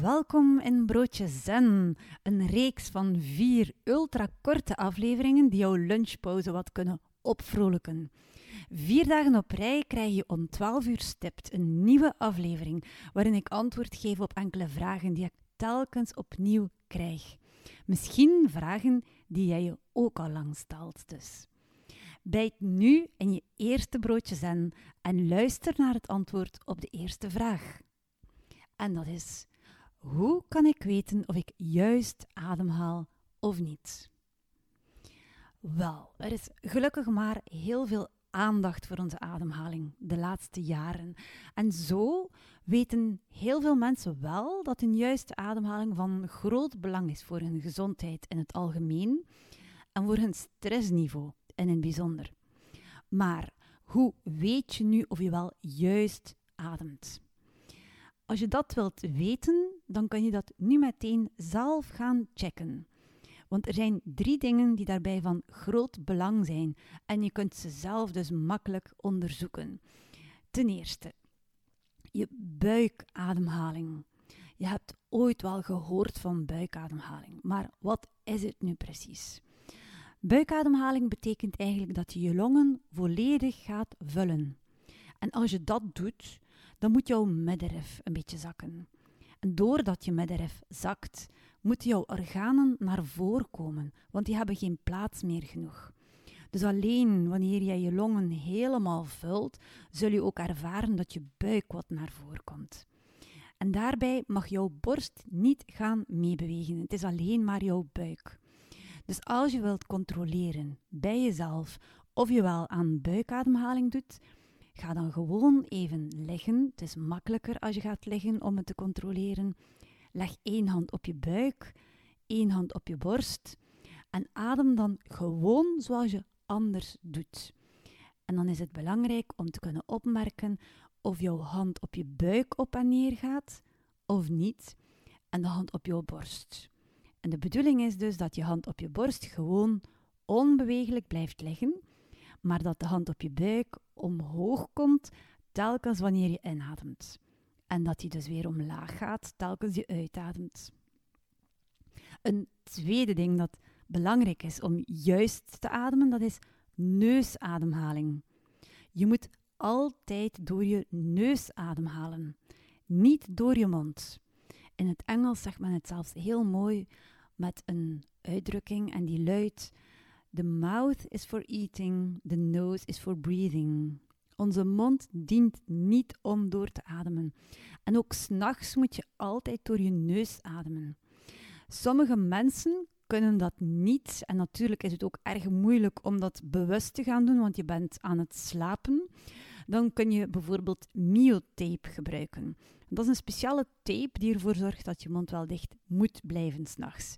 Welkom in Broodje Zen, een reeks van vier ultrakorte afleveringen die jouw lunchpauze wat kunnen opvrolijken. Vier dagen op rij krijg je om 12 uur stipt een nieuwe aflevering waarin ik antwoord geef op enkele vragen die ik telkens opnieuw krijg. Misschien vragen die jij je ook al lang stelt dus. Bijt nu in je eerste broodje zen en luister naar het antwoord op de eerste vraag. En dat is: hoe kan ik weten of ik juist ademhaal of niet? Wel, er is gelukkig maar heel veel aandacht voor onze ademhaling de laatste jaren. En zo weten heel veel mensen wel dat een juiste ademhaling van groot belang is voor hun gezondheid in het algemeen en voor hun stressniveau in het bijzonder. Maar hoe weet je nu of je wel juist ademt? Als je dat wilt weten, dan kan je dat nu meteen zelf gaan checken. Want er zijn drie dingen die daarbij van groot belang zijn en je kunt ze zelf dus makkelijk onderzoeken. Ten eerste, je buikademhaling. Je hebt ooit wel gehoord van buikademhaling, maar wat is het nu precies? Buikademhaling betekent eigenlijk dat je je longen volledig gaat vullen. En als je dat doet, dan moet jouw middenrif een beetje zakken. En doordat je middenrif zakt, moeten jouw organen naar voren komen, want die hebben geen plaats meer genoeg. Dus alleen wanneer jij je longen helemaal vult, zul je ook ervaren dat je buik wat naar voren komt. En daarbij mag jouw borst niet gaan meebewegen. Het is alleen maar jouw buik. Dus als je wilt controleren bij jezelf of je wel aan buikademhaling doet, ga dan gewoon even liggen. Het is makkelijker als je gaat liggen om het te controleren. Leg één hand op je buik, één hand op je borst en adem dan gewoon zoals je anders doet. En dan is het belangrijk om te kunnen opmerken of jouw hand op je buik op en neer gaat of niet en de hand op jouw borst. En de bedoeling is dus dat je hand op je borst gewoon onbewegelijk blijft liggen, maar dat de hand op je buik omhoog komt telkens wanneer je inademt. En dat die dus weer omlaag gaat telkens je uitademt. Een tweede ding dat belangrijk is om juist te ademen, dat is neusademhaling. Je moet altijd door je neus ademhalen, niet door je mond. In het Engels zegt men het zelfs heel mooi met een uitdrukking en die luidt: The mouth is for eating, the nose is for breathing. Onze mond dient niet om door te ademen. En ook s'nachts moet je altijd door je neus ademen. Sommige mensen kunnen dat niet. En natuurlijk is het ook erg moeilijk om dat bewust te gaan doen, want je bent aan het slapen. Dan kun je bijvoorbeeld myotape gebruiken. Dat is een speciale tape die ervoor zorgt dat je mond wel dicht moet blijven s'nachts.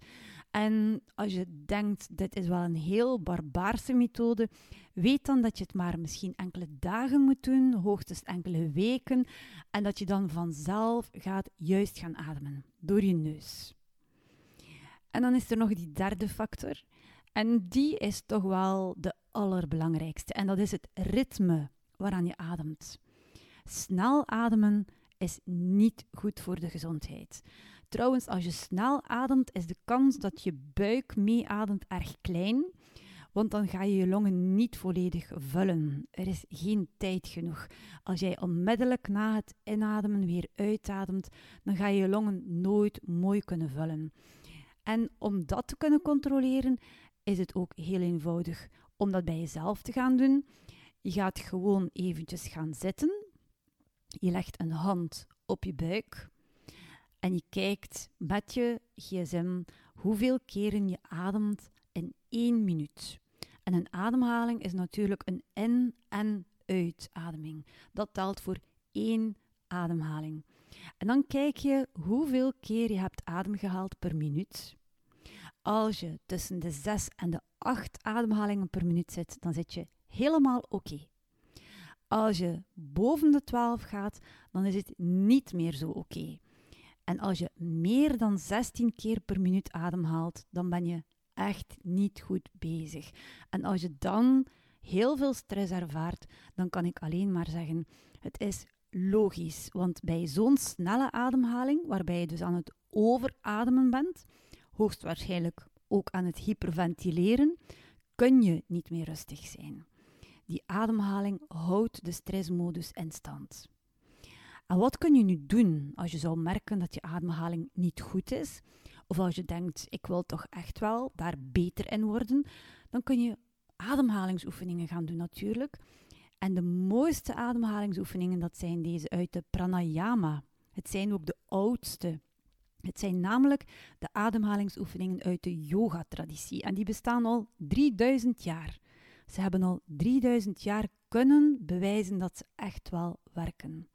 En als je denkt, dit is wel een heel barbaarse methode, weet dan dat je het maar misschien enkele dagen moet doen, hoogstens enkele weken, en dat je dan vanzelf gaat juist gaan ademen, door je neus. En dan is er nog die derde factor, en die is toch wel de allerbelangrijkste, en dat is het ritme waaraan je ademt. Snel ademen is niet goed voor de gezondheid. Trouwens, als je snel ademt, is de kans dat je buik meeademt erg klein, want dan ga je je longen niet volledig vullen. Er is geen tijd genoeg. Als jij onmiddellijk na het inademen weer uitademt, dan ga je je longen nooit mooi kunnen vullen. En om dat te kunnen controleren, is het ook heel eenvoudig om dat bij jezelf te gaan doen. Je gaat gewoon eventjes gaan zitten. Je legt een hand op je buik en je kijkt met je gsm hoeveel keren je ademt in één minuut. En een ademhaling is natuurlijk een in- en uitademing. Dat telt voor één ademhaling. En dan kijk je hoeveel keer je hebt ademgehaald per minuut. Als je tussen de 6 en de 8 ademhalingen per minuut zit, dan zit je helemaal oké. Als je boven de 12 gaat, dan is het niet meer zo oké. En als je meer dan 16 keer per minuut ademhaalt, dan ben je echt niet goed bezig. En als je dan heel veel stress ervaart, dan kan ik alleen maar zeggen: het is logisch. Want bij zo'n snelle ademhaling, waarbij je dus aan het overademen bent, hoogstwaarschijnlijk ook aan het hyperventileren, kun je niet meer rustig zijn. Die ademhaling houdt de stressmodus in stand. En wat kun je nu doen als je zou merken dat je ademhaling niet goed is? Of als je denkt, ik wil toch echt wel daar beter in worden? Dan kun je ademhalingsoefeningen gaan doen natuurlijk. En de mooiste ademhalingsoefeningen, dat zijn deze uit de pranayama. Het zijn ook de oudste. Het zijn namelijk de ademhalingsoefeningen uit de yoga-traditie. En die bestaan al 3000 jaar. Ze hebben al 3000 jaar kunnen bewijzen dat ze echt wel werken.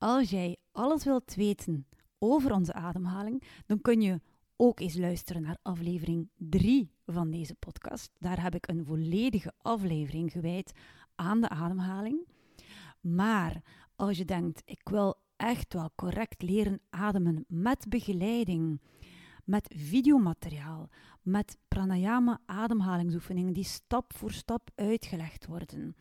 Als jij alles wilt weten over onze ademhaling, dan kun je ook eens luisteren naar aflevering 3 van deze podcast. Daar heb ik een volledige aflevering gewijd aan de ademhaling. Maar als je denkt, ik wil echt wel correct leren ademen met begeleiding, met videomateriaal, met pranayama ademhalingsoefeningen die stap voor stap uitgelegd worden.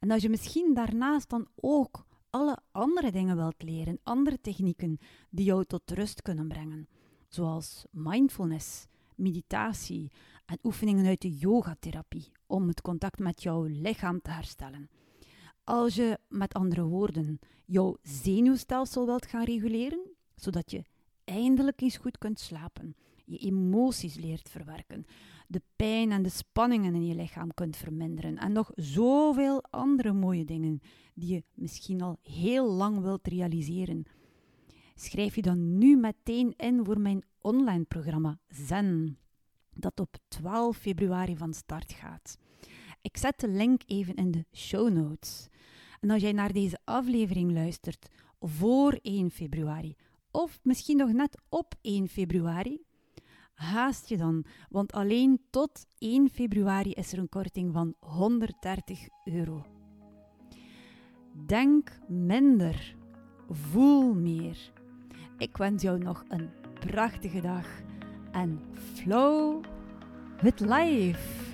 En als je misschien daarnaast dan ook alle andere dingen wilt leren, andere technieken die jou tot rust kunnen brengen, zoals mindfulness, meditatie en oefeningen uit de yogatherapie om het contact met jouw lichaam te herstellen. Als je met andere woorden jouw zenuwstelsel wilt gaan reguleren, zodat je eindelijk eens goed kunt slapen, je emoties leert verwerken, de pijn en de spanningen in je lichaam kunt verminderen en nog zoveel andere mooie dingen die je misschien al heel lang wilt realiseren. Schrijf je dan nu meteen in voor mijn online programma Zen, dat op 12 februari van start gaat. Ik zet de link even in de show notes. En als jij naar deze aflevering luistert voor 1 februari, of misschien nog net op 1 februari, haast je dan, want alleen tot 1 februari is er een korting van 130 euro. Denk minder, voel meer. Ik wens jou nog een prachtige dag en flow with life.